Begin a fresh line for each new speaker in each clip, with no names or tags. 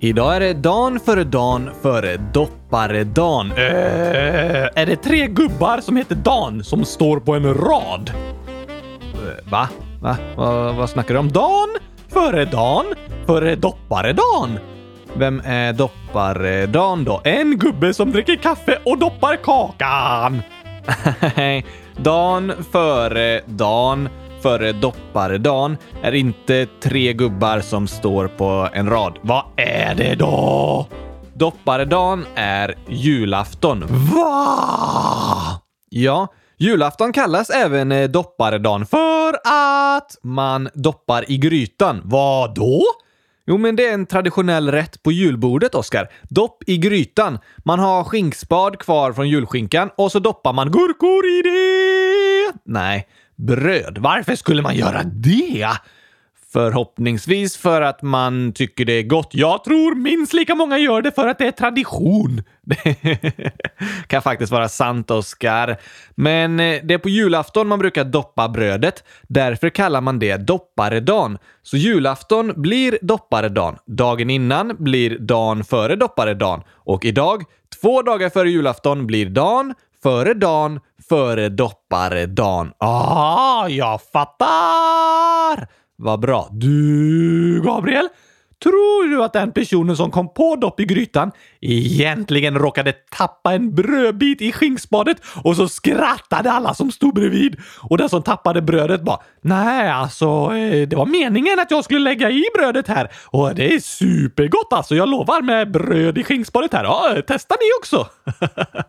Idag är det dan före dan före dopparedan.
Äh, är det tre gubbar som heter Dan som står på en rad?
Eh, va? Va? Va? Vad snackar du om? Dan före dan före dopparedan? Vem är dopparedan då?
En gubbe som dricker kaffe och doppar kakan.
dan före dan före dopparedagen är inte tre gubbar som står på en rad.
Vad är det då?
Dopparedagen är julafton.
Va?
Ja, julafton kallas även eh, dopparedagen för att man doppar i grytan.
Vad då?
Jo, men det är en traditionell rätt på julbordet, Oskar. Dopp i grytan. Man har skinkspad kvar från julskinkan och så doppar man gurkor i det. Nej, bröd.
Varför skulle man göra det?
Förhoppningsvis för att man tycker det är gott.
Jag tror minst lika många gör det för att det är tradition.
Det kan faktiskt vara sant, Oskar. Men eh, det är på julafton man brukar doppa brödet. Därför kallar man det dopparedan. Så julafton blir dopparedan. Dagen innan blir dagen före dopparedan. Och idag, två dagar före julafton, blir dagen före Dan, före dopparedan.
Ah, jag fattar!
Vad bra.
Du, Gabriel, tror du att den personen som kom på dopp i grytan egentligen råkade tappa en brödbit i skinksbadet och så skrattade alla som stod bredvid och den som tappade brödet bara Nej, alltså, eh, det var meningen att jag skulle lägga i brödet här och det är supergott alltså. Jag lovar med bröd i skinksbadet här. Ja, eh, testa ni också!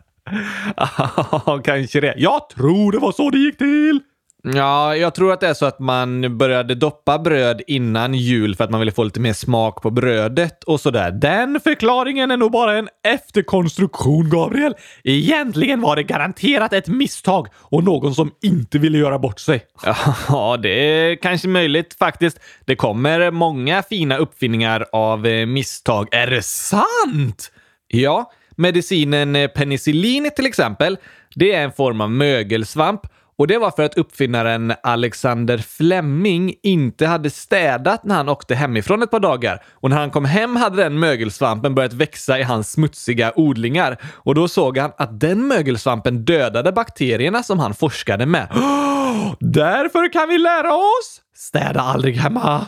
Ja, kanske det.
Jag tror det var så det gick till.
Ja, jag tror att det är så att man började doppa bröd innan jul för att man ville få lite mer smak på brödet och sådär.
Den förklaringen är nog bara en efterkonstruktion, Gabriel. Egentligen var det garanterat ett misstag och någon som inte ville göra bort sig.
Ja, det är kanske möjligt faktiskt. Det kommer många fina uppfinningar av eh, misstag.
Är det sant?
Ja, medicinen eh, penicillin till exempel. Det är en form av mögelsvamp och det var för att uppfinnaren Alexander Fleming inte hade städat när han åkte hemifrån ett par dagar. Och när han kom hem hade den mögelsvampen börjat växa i hans smutsiga odlingar. Och då såg han att den mögelsvampen dödade bakterierna som han forskade med.
Oh, därför kan vi lära oss! Städa aldrig hemma.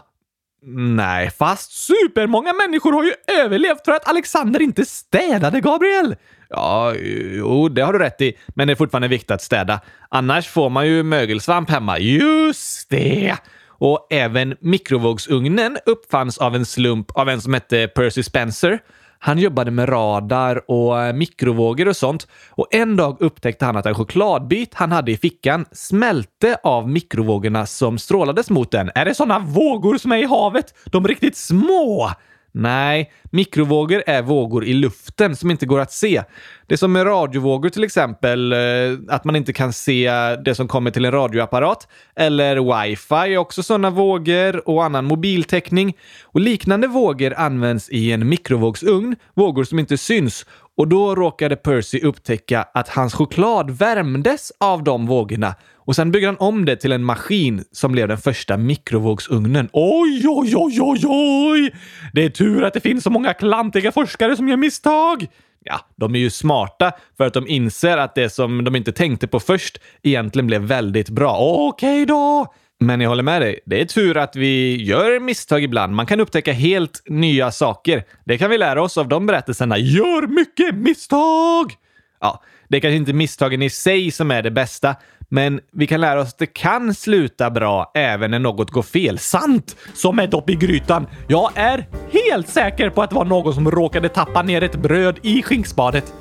Nej, fast
supermånga människor har ju överlevt för att Alexander inte städade, Gabriel!
Ja, jo, det har du rätt i. Men det är fortfarande viktigt att städa. Annars får man ju mögelsvamp hemma.
Just det!
Och även mikrovågsugnen uppfanns av en slump av en som hette Percy Spencer. Han jobbade med radar och eh, mikrovågor och sånt. Och en dag upptäckte han att en chokladbit han hade i fickan smälte av mikrovågorna som strålades mot den.
Är det sådana vågor som är i havet? De riktigt små?
Nej, mikrovågor är vågor i luften som inte går att se. Det är som med radiovågor till exempel, eh, att man inte kan se det som kommer till en radioapparat. Eller wifi är också sådana vågor och annan mobiltäckning. Och liknande vågor används i en mikrovågsugn, vågor som inte syns. Och då råkade Percy upptäcka att hans choklad värmdes av de vågorna och sen byggde han om det till en maskin som blev den första mikrovågsugnen.
Oj, oj, oj, oj, oj! Det är tur att det finns så många klantiga forskare som gör misstag.
Ja, de är ju smarta för att de inser att det som de inte tänkte på först egentligen blev väldigt bra.
Okej då!
Men jag håller med dig. Det är tur att vi gör misstag ibland. Man kan upptäcka helt nya saker. Det kan vi lära oss av de berättelserna.
Gör mycket misstag!
Ja, det är kanske inte misstagen i sig som är det bästa, men vi kan lära oss att det kan sluta bra även när något går fel.
Sant! Som ett dopp i grytan. Jag är helt säker på att det var någon som råkade tappa ner ett bröd i skinkspadet.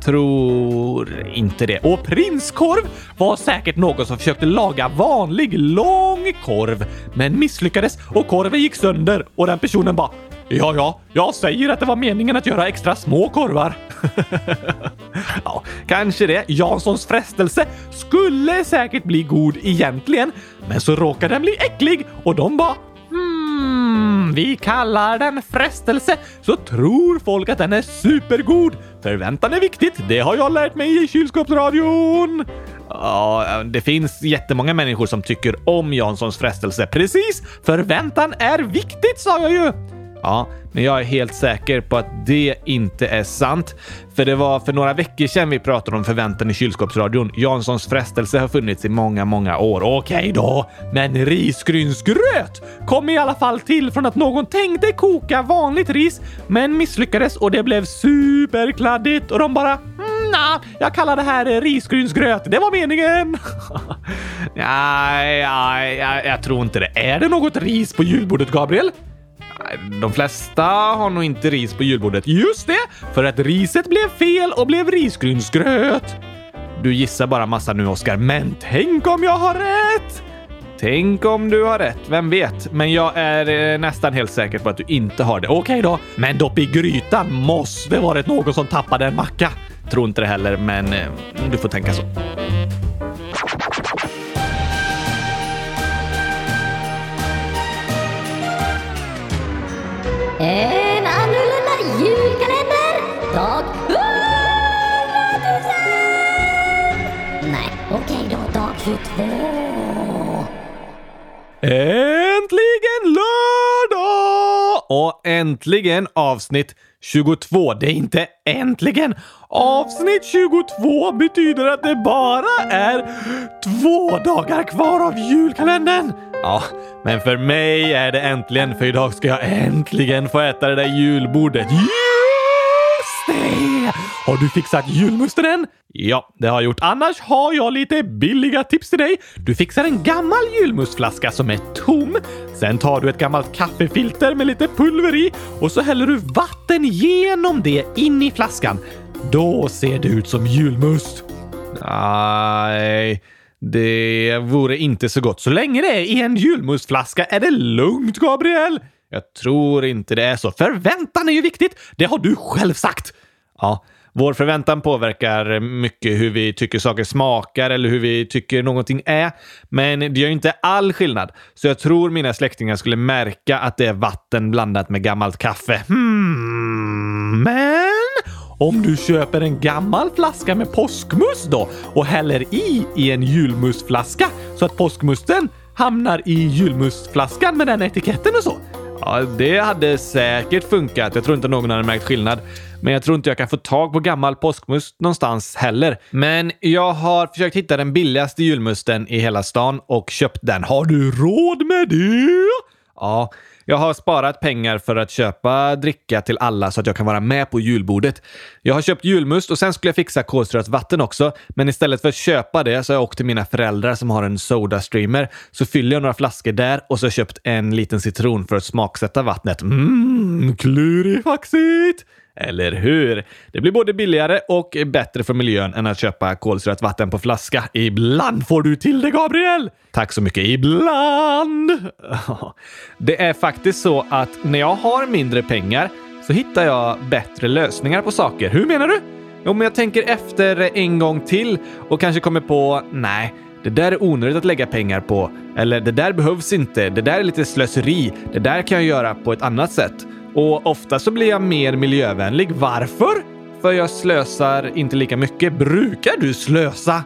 Tror inte det.
Och prinskorv var säkert någon som försökte laga vanlig lång korv, men misslyckades och korven gick sönder och den personen bara Ja, ja, jag säger att det var meningen att göra extra små korvar.
ja, kanske det.
Janssons frestelse skulle säkert bli god egentligen, men så råkade den bli äcklig och de bara Hmm, vi kallar den frestelse, så tror folk att den är supergod. Förväntan är viktigt, det har jag lärt mig i kylskåpsradion.
Ja, det finns jättemånga människor som tycker om Janssons frestelse.
Precis! Förväntan är viktigt, sa jag ju!
Ja, men jag är helt säker på att det inte är sant. För det var för några veckor sedan vi pratade om förväntan i kylskåpsradion. Janssons frestelse har funnits i många, många år.
Okej då, men risgrynsgröt kom i alla fall till från att någon tänkte koka vanligt ris, men misslyckades och det blev superkladdigt och de bara mm, Nja, jag kallar det här risgrynsgröt. Det var meningen.
nej, nej, jag, jag tror inte det.
Är det något ris på julbordet, Gabriel?
De flesta har nog inte ris på julbordet.
Just det! För att riset blev fel och blev risgrynsgröt.
Du gissar bara massa nu, Oskar.
Men tänk om jag har rätt!
Tänk om du har rätt, vem vet? Men jag är eh, nästan helt säker på att du inte har det.
Okej då, men dopp i grytan måste varit någon som tappade en macka.
Tror inte det heller, men eh, du får tänka så.
En annorlunda julkalender, dag 100 000! Nej, okej då, dag 22.
Äntligen lördag!
Och äntligen avsnitt 22.
Det är inte äntligen. Avsnitt 22 betyder att det bara är två dagar kvar av julkalendern.
Ja, men för mig är det äntligen, för idag ska jag äntligen få äta det där julbordet.
Just det! Har du fixat julmusten än?
Ja, det har jag gjort.
Annars har jag lite billiga tips till dig. Du fixar en gammal julmustflaska som är tom. Sen tar du ett gammalt kaffefilter med lite pulver i och så häller du vatten genom det in i flaskan. Då ser det ut som julmust.
Nej, det vore inte så gott.
Så länge det är i en julmustflaska är det lugnt, Gabriel.
Jag tror inte det är så.
Förväntan är ju viktigt. Det har du själv sagt.
Ja, vår förväntan påverkar mycket hur vi tycker saker smakar eller hur vi tycker någonting är. Men det gör inte all skillnad. Så jag tror mina släktingar skulle märka att det är vatten blandat med gammalt kaffe.
Hmm, men om du köper en gammal flaska med påskmust då och häller i i en julmustflaska så att påskmusten hamnar i julmustflaskan med den etiketten och så.
Ja, det hade säkert funkat. Jag tror inte någon hade märkt skillnad. Men jag tror inte jag kan få tag på gammal påskmust någonstans heller. Men jag har försökt hitta den billigaste julmusten i hela stan och köpt den.
Har du råd med det?
Ja, jag har sparat pengar för att köpa dricka till alla så att jag kan vara med på julbordet. Jag har köpt julmust och sen skulle jag fixa kolsyrat vatten också. Men istället för att köpa det så har jag åkt till mina föräldrar som har en Soda-streamer. Så fyller jag några flaskor där och så har jag köpt en liten citron för att smaksätta vattnet.
Mmm, klurifaxigt!
Eller hur? Det blir både billigare och bättre för miljön än att köpa kolsyrat vatten på flaska.
Ibland får du till det, Gabriel!
Tack så mycket.
Ibland!
Det är faktiskt så att när jag har mindre pengar så hittar jag bättre lösningar på saker.
Hur menar du?
Jo, men jag tänker efter en gång till och kanske kommer på nej, det där är onödigt att lägga pengar på. Eller det där behövs inte. Det där är lite slöseri. Det där kan jag göra på ett annat sätt. Och ofta så blir jag mer miljövänlig. Varför? För jag slösar inte lika mycket.
Brukar du slösa?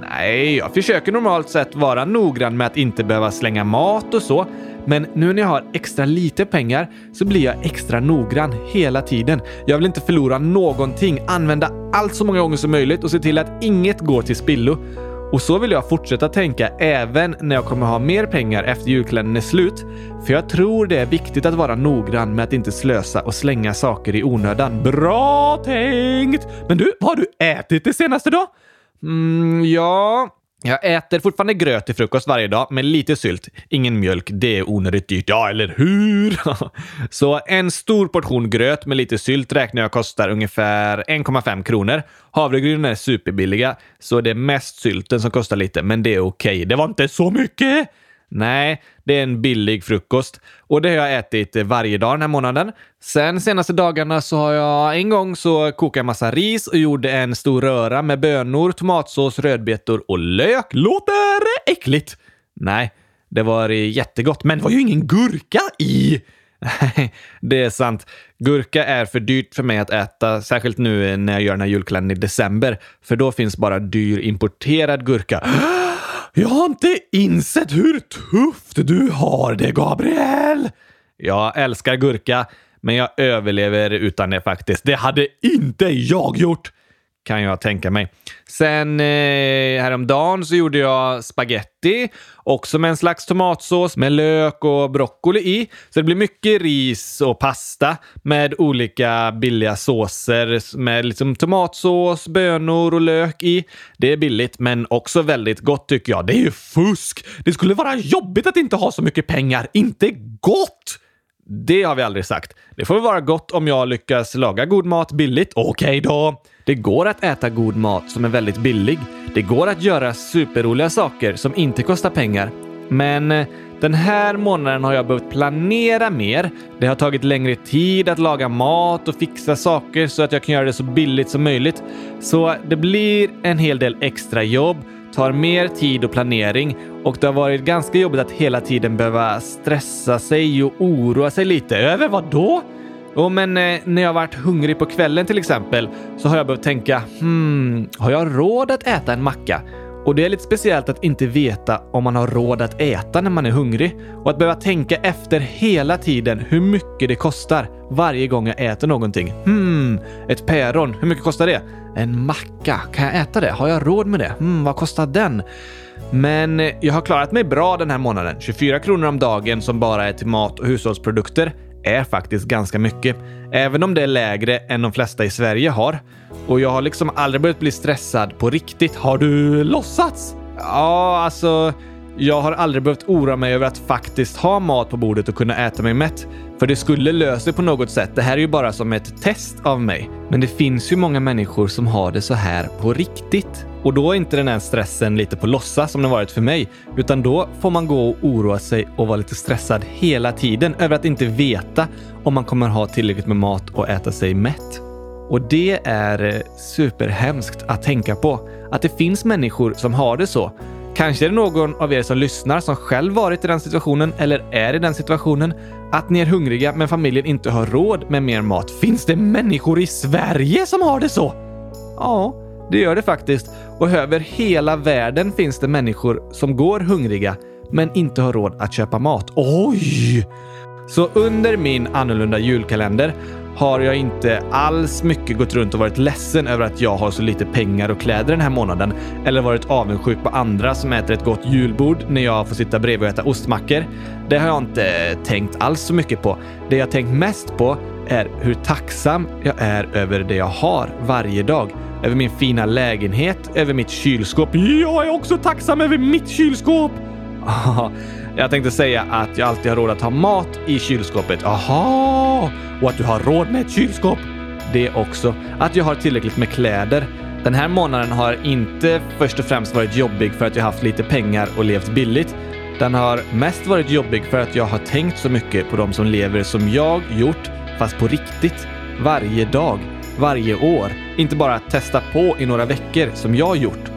Nej, jag försöker normalt sett vara noggrann med att inte behöva slänga mat och så. Men nu när jag har extra lite pengar så blir jag extra noggrann hela tiden. Jag vill inte förlora någonting, använda allt så många gånger som möjligt och se till att inget går till spillo. Och så vill jag fortsätta tänka även när jag kommer ha mer pengar efter julkalendern är slut. För jag tror det är viktigt att vara noggrann med att inte slösa och slänga saker i onödan.
Bra tänkt! Men du, vad har du ätit det senaste då?
Mm, ja, jag äter fortfarande gröt till frukost varje dag med lite sylt. Ingen mjölk, det är onödigt dyrt.
Ja, eller hur?
så en stor portion gröt med lite sylt räknar jag kostar ungefär 1,5 kronor. Havregrynen är superbilliga, så det är mest sylten som kostar lite, men det är okej. Okay.
Det var inte så mycket!
Nej, det är en billig frukost och det har jag ätit eh, varje dag den här månaden. Sen senaste dagarna så har jag en gång så kokat en massa ris och gjorde en stor röra med bönor, tomatsås, rödbetor och lök.
Låter äckligt!
Nej, det var eh, jättegott,
men det var ju ingen gurka i!
Nej, det är sant. Gurka är för dyrt för mig att äta, särskilt nu när jag gör den här julkalendern i december, för då finns bara dyr importerad gurka.
Jag har inte insett hur tufft du har det, Gabriel!
Jag älskar gurka, men jag överlever utan det faktiskt. Det hade inte jag gjort! Kan jag tänka mig. Sen eh, häromdagen så gjorde jag spaghetti, också med en slags tomatsås med lök och broccoli i. Så det blir mycket ris och pasta med olika billiga såser med liksom tomatsås, bönor och lök i. Det är billigt, men också väldigt gott tycker jag. Det är ju fusk! Det skulle vara jobbigt att inte ha så mycket pengar. Inte gott! Det har vi aldrig sagt. Det får väl vara gott om jag lyckas laga god mat billigt. Okej okay då! Det går att äta god mat som är väldigt billig. Det går att göra superroliga saker som inte kostar pengar. Men eh, den här månaden har jag behövt planera mer. Det har tagit längre tid att laga mat och fixa saker så att jag kan göra det så billigt som möjligt. Så det blir en hel del extra jobb, tar mer tid och planering och det har varit ganska jobbigt att hela tiden behöva stressa sig och oroa sig lite. Över vad då? Jo, men eh, när jag varit hungrig på kvällen till exempel så har jag behövt tänka, hmm, har jag råd att äta en macka? Och det är lite speciellt att inte veta om man har råd att äta när man är hungrig och att behöva tänka efter hela tiden hur mycket det kostar varje gång jag äter någonting. Hmm, ett päron, hur mycket kostar det? En macka, kan jag äta det? Har jag råd med det? Hmm, vad kostar den? Men jag har klarat mig bra den här månaden. 24 kronor om dagen som bara är till mat och hushållsprodukter är faktiskt ganska mycket. Även om det är lägre än de flesta i Sverige har. Och jag har liksom aldrig börjat bli stressad på riktigt. Har du låtsats? Ja, alltså jag har aldrig behövt oroa mig över att faktiskt ha mat på bordet och kunna äta mig mätt. För det skulle lösa sig på något sätt. Det här är ju bara som ett test av mig. Men det finns ju många människor som har det så här på riktigt. Och då är inte den här stressen lite på låtsas som den varit för mig, utan då får man gå och oroa sig och vara lite stressad hela tiden över att inte veta om man kommer ha tillräckligt med mat och äta sig mätt. Och det är eh, superhemskt att tänka på. Att det finns människor som har det så. Kanske är det någon av er som lyssnar som själv varit i den situationen eller är i den situationen. Att ni är hungriga men familjen inte har råd med mer mat. Finns det människor i Sverige som har det så? Ja, det gör det faktiskt. Och över hela världen finns det människor som går hungriga men inte har råd att köpa mat. Oj! Så under min annorlunda julkalender har jag inte alls mycket gått runt och varit ledsen över att jag har så lite pengar och kläder den här månaden eller varit avundsjuk på andra som äter ett gott julbord när jag får sitta bredvid och äta ostmackor. Det har jag inte tänkt alls så mycket på. Det jag tänkt mest på är hur tacksam jag är över det jag har varje dag. Över min fina lägenhet, över mitt kylskåp. Jag är också tacksam över mitt kylskåp! Jag tänkte säga att jag alltid har råd att ha mat i kylskåpet. Aha! Och att du har råd med ett kylskåp. Det också. Att jag har tillräckligt med kläder. Den här månaden har inte först och främst varit jobbig för att jag haft lite pengar och levt billigt. Den har mest varit jobbig för att jag har tänkt så mycket på de som lever som jag gjort, fast på riktigt. Varje dag, varje år. Inte bara testa på i några veckor som jag gjort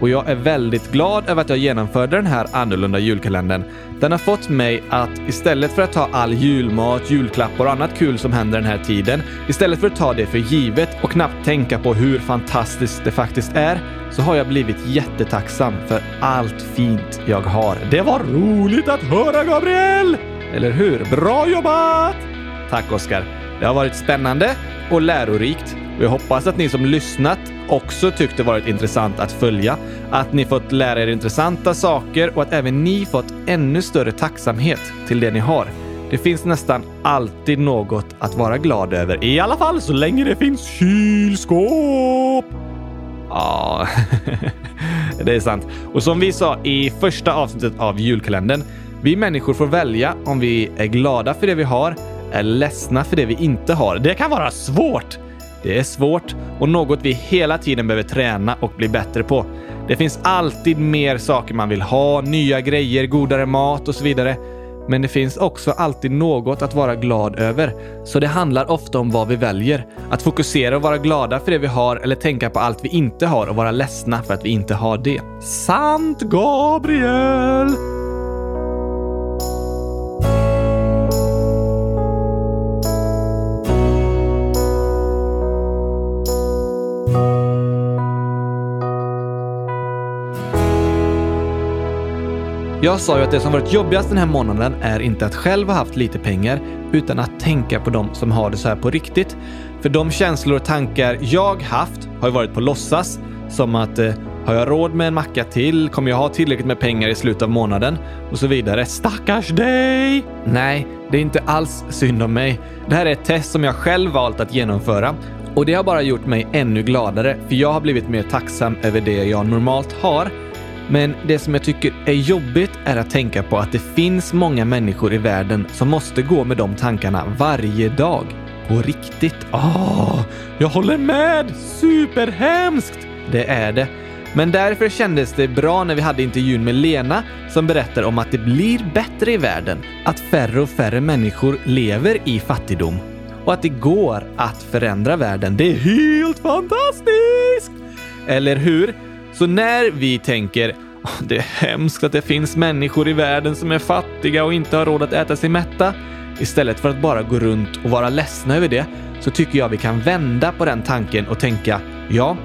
och jag är väldigt glad över att jag genomförde den här annorlunda julkalendern. Den har fått mig att istället för att ta all julmat, julklappar och annat kul som händer den här tiden, istället för att ta det för givet och knappt tänka på hur fantastiskt det faktiskt är, så har jag blivit jättetacksam för allt fint jag har. Det var roligt att höra, Gabriel! Eller hur? Bra jobbat! Tack, Oskar. Det har varit spännande och lärorikt Vi jag hoppas att ni som lyssnat också tyckte varit intressant att följa, att ni fått lära er intressanta saker och att även ni fått ännu större tacksamhet till det ni har. Det finns nästan alltid något att vara glad över, i alla fall så länge det finns kylskåp. Ja, det är sant. Och som vi sa i första avsnittet av julkalendern, vi människor får välja om vi är glada för det vi har är ledsna för det vi inte har. Det kan vara svårt! Det är svårt och något vi hela tiden behöver träna och bli bättre på. Det finns alltid mer saker man vill ha, nya grejer, godare mat och så vidare. Men det finns också alltid något att vara glad över. Så det handlar ofta om vad vi väljer. Att fokusera och vara glada för det vi har eller tänka på allt vi inte har och vara ledsna för att vi inte har det. Sant, Gabriel! Jag sa ju att det som varit jobbigast den här månaden är inte att själv ha haft lite pengar, utan att tänka på de som har det så här på riktigt. För de känslor och tankar jag haft har ju varit på låtsas, som att eh, har jag råd med en macka till? Kommer jag ha tillräckligt med pengar i slutet av månaden? Och så vidare.
Stackars dig!
Nej, det är inte alls synd om mig. Det här är ett test som jag själv valt att genomföra och det har bara gjort mig ännu gladare för jag har blivit mer tacksam över det jag normalt har. Men det som jag tycker är jobbigt är att tänka på att det finns många människor i världen som måste gå med de tankarna varje dag. På riktigt.
Åh, jag håller med! Superhemskt!
Det är det. Men därför kändes det bra när vi hade intervjun med Lena som berättar om att det blir bättre i världen. Att färre och färre människor lever i fattigdom. Och att det går att förändra världen. Det är helt fantastiskt! Eller hur? Så när vi tänker det är hemskt att det finns människor i världen som är fattiga och inte har råd att äta sig mätta. Istället för att bara gå runt och vara ledsna över det så tycker jag vi kan vända på den tanken och tänka ja,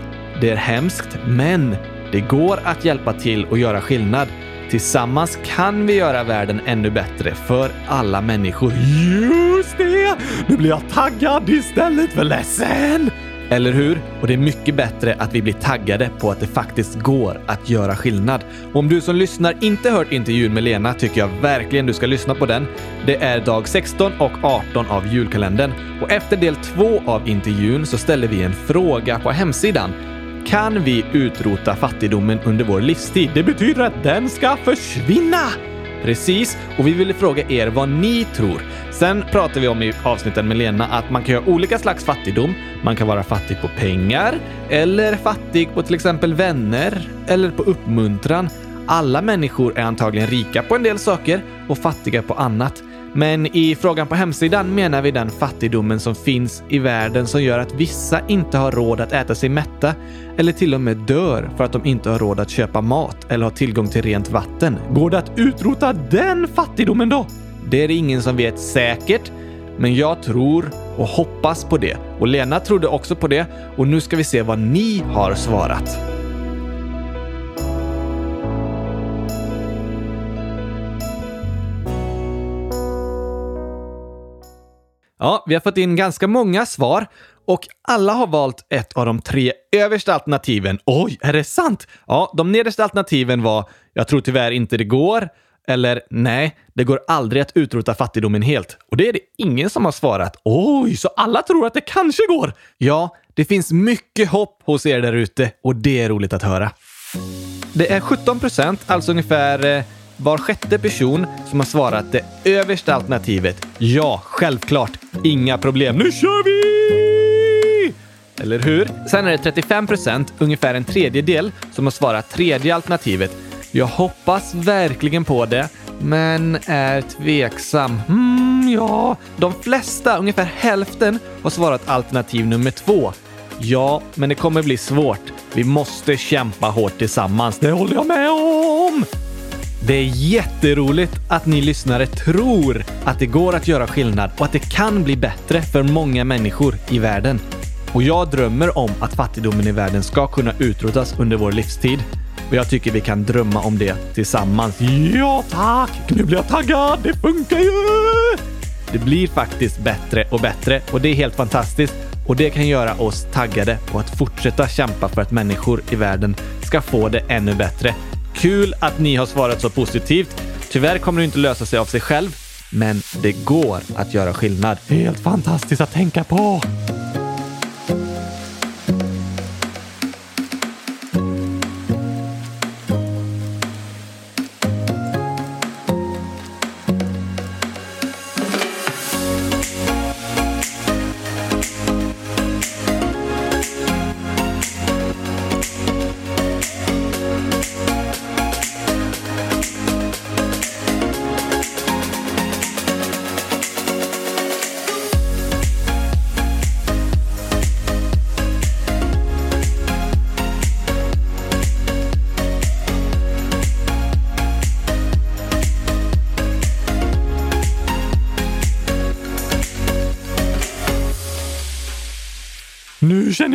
det är hemskt, men det går att hjälpa till och göra skillnad. Tillsammans kan vi göra världen ännu bättre för alla människor.
Just det! Nu blir jag taggad istället för ledsen!
Eller hur? Och det är mycket bättre att vi blir taggade på att det faktiskt går att göra skillnad. Och om du som lyssnar inte hört intervjun med Lena tycker jag verkligen du ska lyssna på den. Det är dag 16 och 18 av julkalendern. Och efter del 2 av intervjun så ställer vi en fråga på hemsidan. Kan vi utrota fattigdomen under vår livstid?
Det betyder att den ska försvinna!
Precis, och vi ville fråga er vad ni tror. Sen pratade vi om i avsnitten med Lena att man kan göra olika slags fattigdom. Man kan vara fattig på pengar, eller fattig på till exempel vänner, eller på uppmuntran. Alla människor är antagligen rika på en del saker och fattiga på annat. Men i frågan på hemsidan menar vi den fattigdomen som finns i världen som gör att vissa inte har råd att äta sig mätta eller till och med dör för att de inte har råd att köpa mat eller ha tillgång till rent vatten.
Går det att utrota den fattigdomen då?
Det är det ingen som vet säkert, men jag tror och hoppas på det. Och Lena trodde också på det och nu ska vi se vad ni har svarat. Ja, vi har fått in ganska många svar och alla har valt ett av de tre översta alternativen. Oj, är det sant? Ja, de nedersta alternativen var “Jag tror tyvärr inte det går” eller “Nej, det går aldrig att utrota fattigdomen helt”. Och det är det ingen som har svarat.
Oj, så alla tror att det kanske går?
Ja, det finns mycket hopp hos er där ute och det är roligt att höra. Det är 17 procent, alltså ungefär eh, var sjätte person som har svarat det översta alternativet. Ja, självklart. Inga problem. Nu kör vi! Eller hur? Sen är det 35 procent, ungefär en tredjedel, som har svarat tredje alternativet. Jag hoppas verkligen på det, men är tveksam. Mm, ja. De flesta, ungefär hälften, har svarat alternativ nummer två. Ja, men det kommer bli svårt. Vi måste kämpa hårt tillsammans.
Det håller jag med om!
Det är jätteroligt att ni lyssnare tror att det går att göra skillnad och att det kan bli bättre för många människor i världen. Och jag drömmer om att fattigdomen i världen ska kunna utrotas under vår livstid. Och jag tycker vi kan drömma om det tillsammans.
Ja tack! Nu blir jag taggad! Det funkar ju!
Det blir faktiskt bättre och bättre och det är helt fantastiskt. Och det kan göra oss taggade på att fortsätta kämpa för att människor i världen ska få det ännu bättre. Kul att ni har svarat så positivt. Tyvärr kommer det inte lösa sig av sig själv, men det går att göra skillnad.
Helt fantastiskt att tänka på!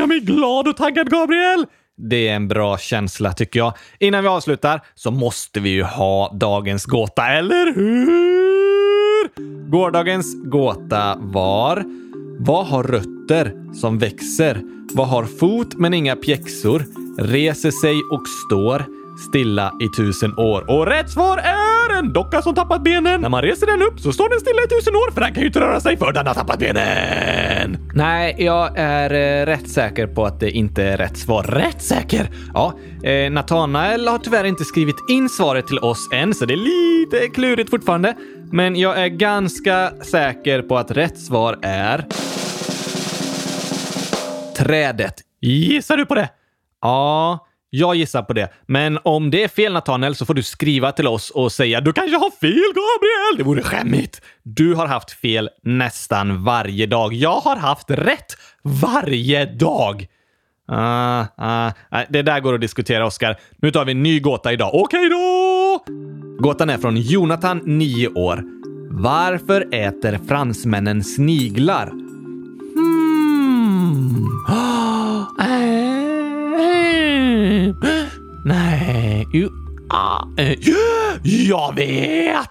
Jag mig glad och taggad, Gabriel!
Det är en bra känsla tycker jag. Innan vi avslutar så måste vi ju ha dagens gåta, eller hur? Gårdagens gåta var Vad har rötter som växer? Vad har fot men inga pjäxor? Reser sig och står stilla i tusen år. Och rätt svar är en docka som tappat benen. När man reser den upp så står den stilla i tusen år för den kan ju inte röra sig för den har tappat benen. Nej, jag är eh, rätt säker på att det inte är rätt svar. Rätt säker? Ja, eh, Nathanael har tyvärr inte skrivit in svaret till oss än, så det är lite klurigt fortfarande. Men jag är ganska säker på att rätt svar är trädet. Gissar du på det? Ja, jag gissar på det. Men om det är fel Nathaniel så får du skriva till oss och säga du kanske har fel Gabriel. Det vore skämmigt. Du har haft fel nästan varje dag. Jag har haft rätt varje dag. Uh, uh, det där går att diskutera, Oskar. Nu tar vi en ny gåta idag. Okej då! Gåtan är från Jonathan, 9 år. Varför äter fransmännen sniglar? Hmm. Nej. Jo. Ah, eh, jag vet!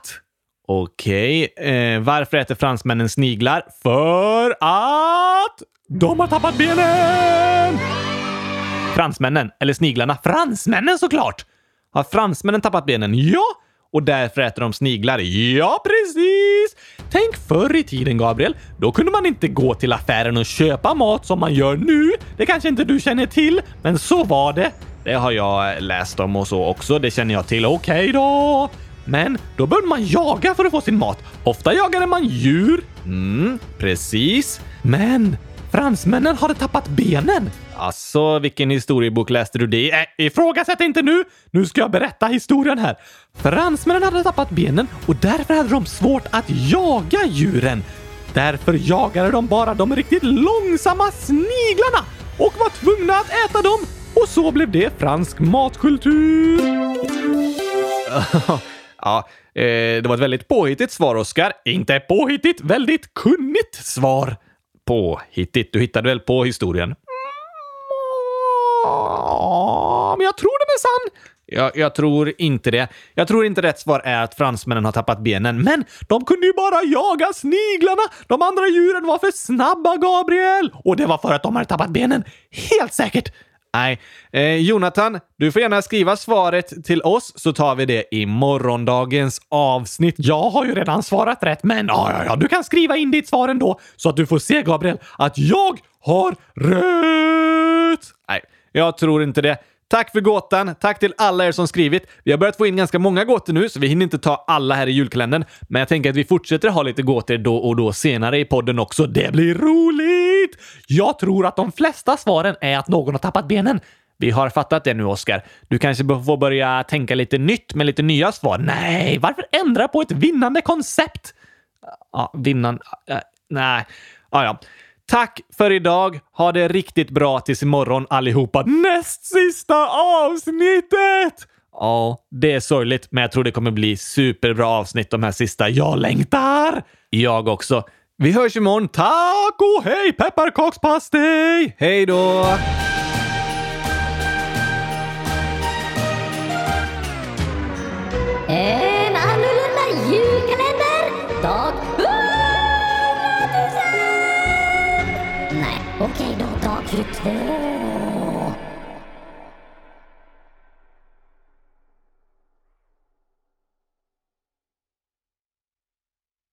Okej. Eh, varför äter fransmännen sniglar? För att de har tappat benen! Fransmännen, eller sniglarna. Fransmännen såklart! Har fransmännen tappat benen? Ja! Och därför äter de sniglar? Ja, precis! Tänk förr i tiden, Gabriel. Då kunde man inte gå till affären och köpa mat som man gör nu. Det kanske inte du känner till, men så var det. Det har jag läst om och så också. Det känner jag till. Okej okay då. Men då behövde man jaga för att få sin mat. Ofta jagade man djur. Mm, precis. Men fransmännen hade tappat benen. Alltså, vilken historiebok läste du det i? Äh, ifrågasätt inte nu! Nu ska jag berätta historien här. Fransmännen hade tappat benen och därför hade de svårt att jaga djuren. Därför jagade de bara de riktigt långsamma sniglarna och var tvungna att äta dem. Och så blev det fransk matkultur. ja, eh, det var ett väldigt påhittigt svar, Oskar. Inte påhittigt, väldigt kunnigt svar. Påhittigt? Du hittade väl på historien? Men jag tror den är sann. Jag, jag, tror inte det. Jag tror inte rätt svar är att fransmännen har tappat benen, men de kunde ju bara jaga sniglarna. De andra djuren var för snabba, Gabriel! Och det var för att de hade tappat benen. Helt säkert! Nej. Eh, Jonathan, du får gärna skriva svaret till oss så tar vi det i morgondagens avsnitt. Jag har ju redan svarat rätt, men ja, ja, ja, du kan skriva in ditt svar ändå så att du får se, Gabriel, att jag har rätt! Nej, jag tror inte det. Tack för gåtan. Tack till alla er som skrivit. Vi har börjat få in ganska många gåtor nu, så vi hinner inte ta alla här i julkalendern. Men jag tänker att vi fortsätter ha lite gåtor då och då senare i podden också. Det blir roligt! Jag tror att de flesta svaren är att någon har tappat benen. Vi har fattat det nu, Oskar. Du kanske får börja tänka lite nytt med lite nya svar. Nej, varför ändra på ett vinnande koncept? Ja, vinnande... Äh, nej. Ja, ja. Tack för idag. Ha det riktigt bra tills imorgon allihopa. Näst sista avsnittet! Ja, det är sorgligt, men jag tror det kommer bli superbra avsnitt de här sista. Jag längtar! Jag också. Vi hörs imorgon. Tack och hej pepparkakspastej! Hej då!
000!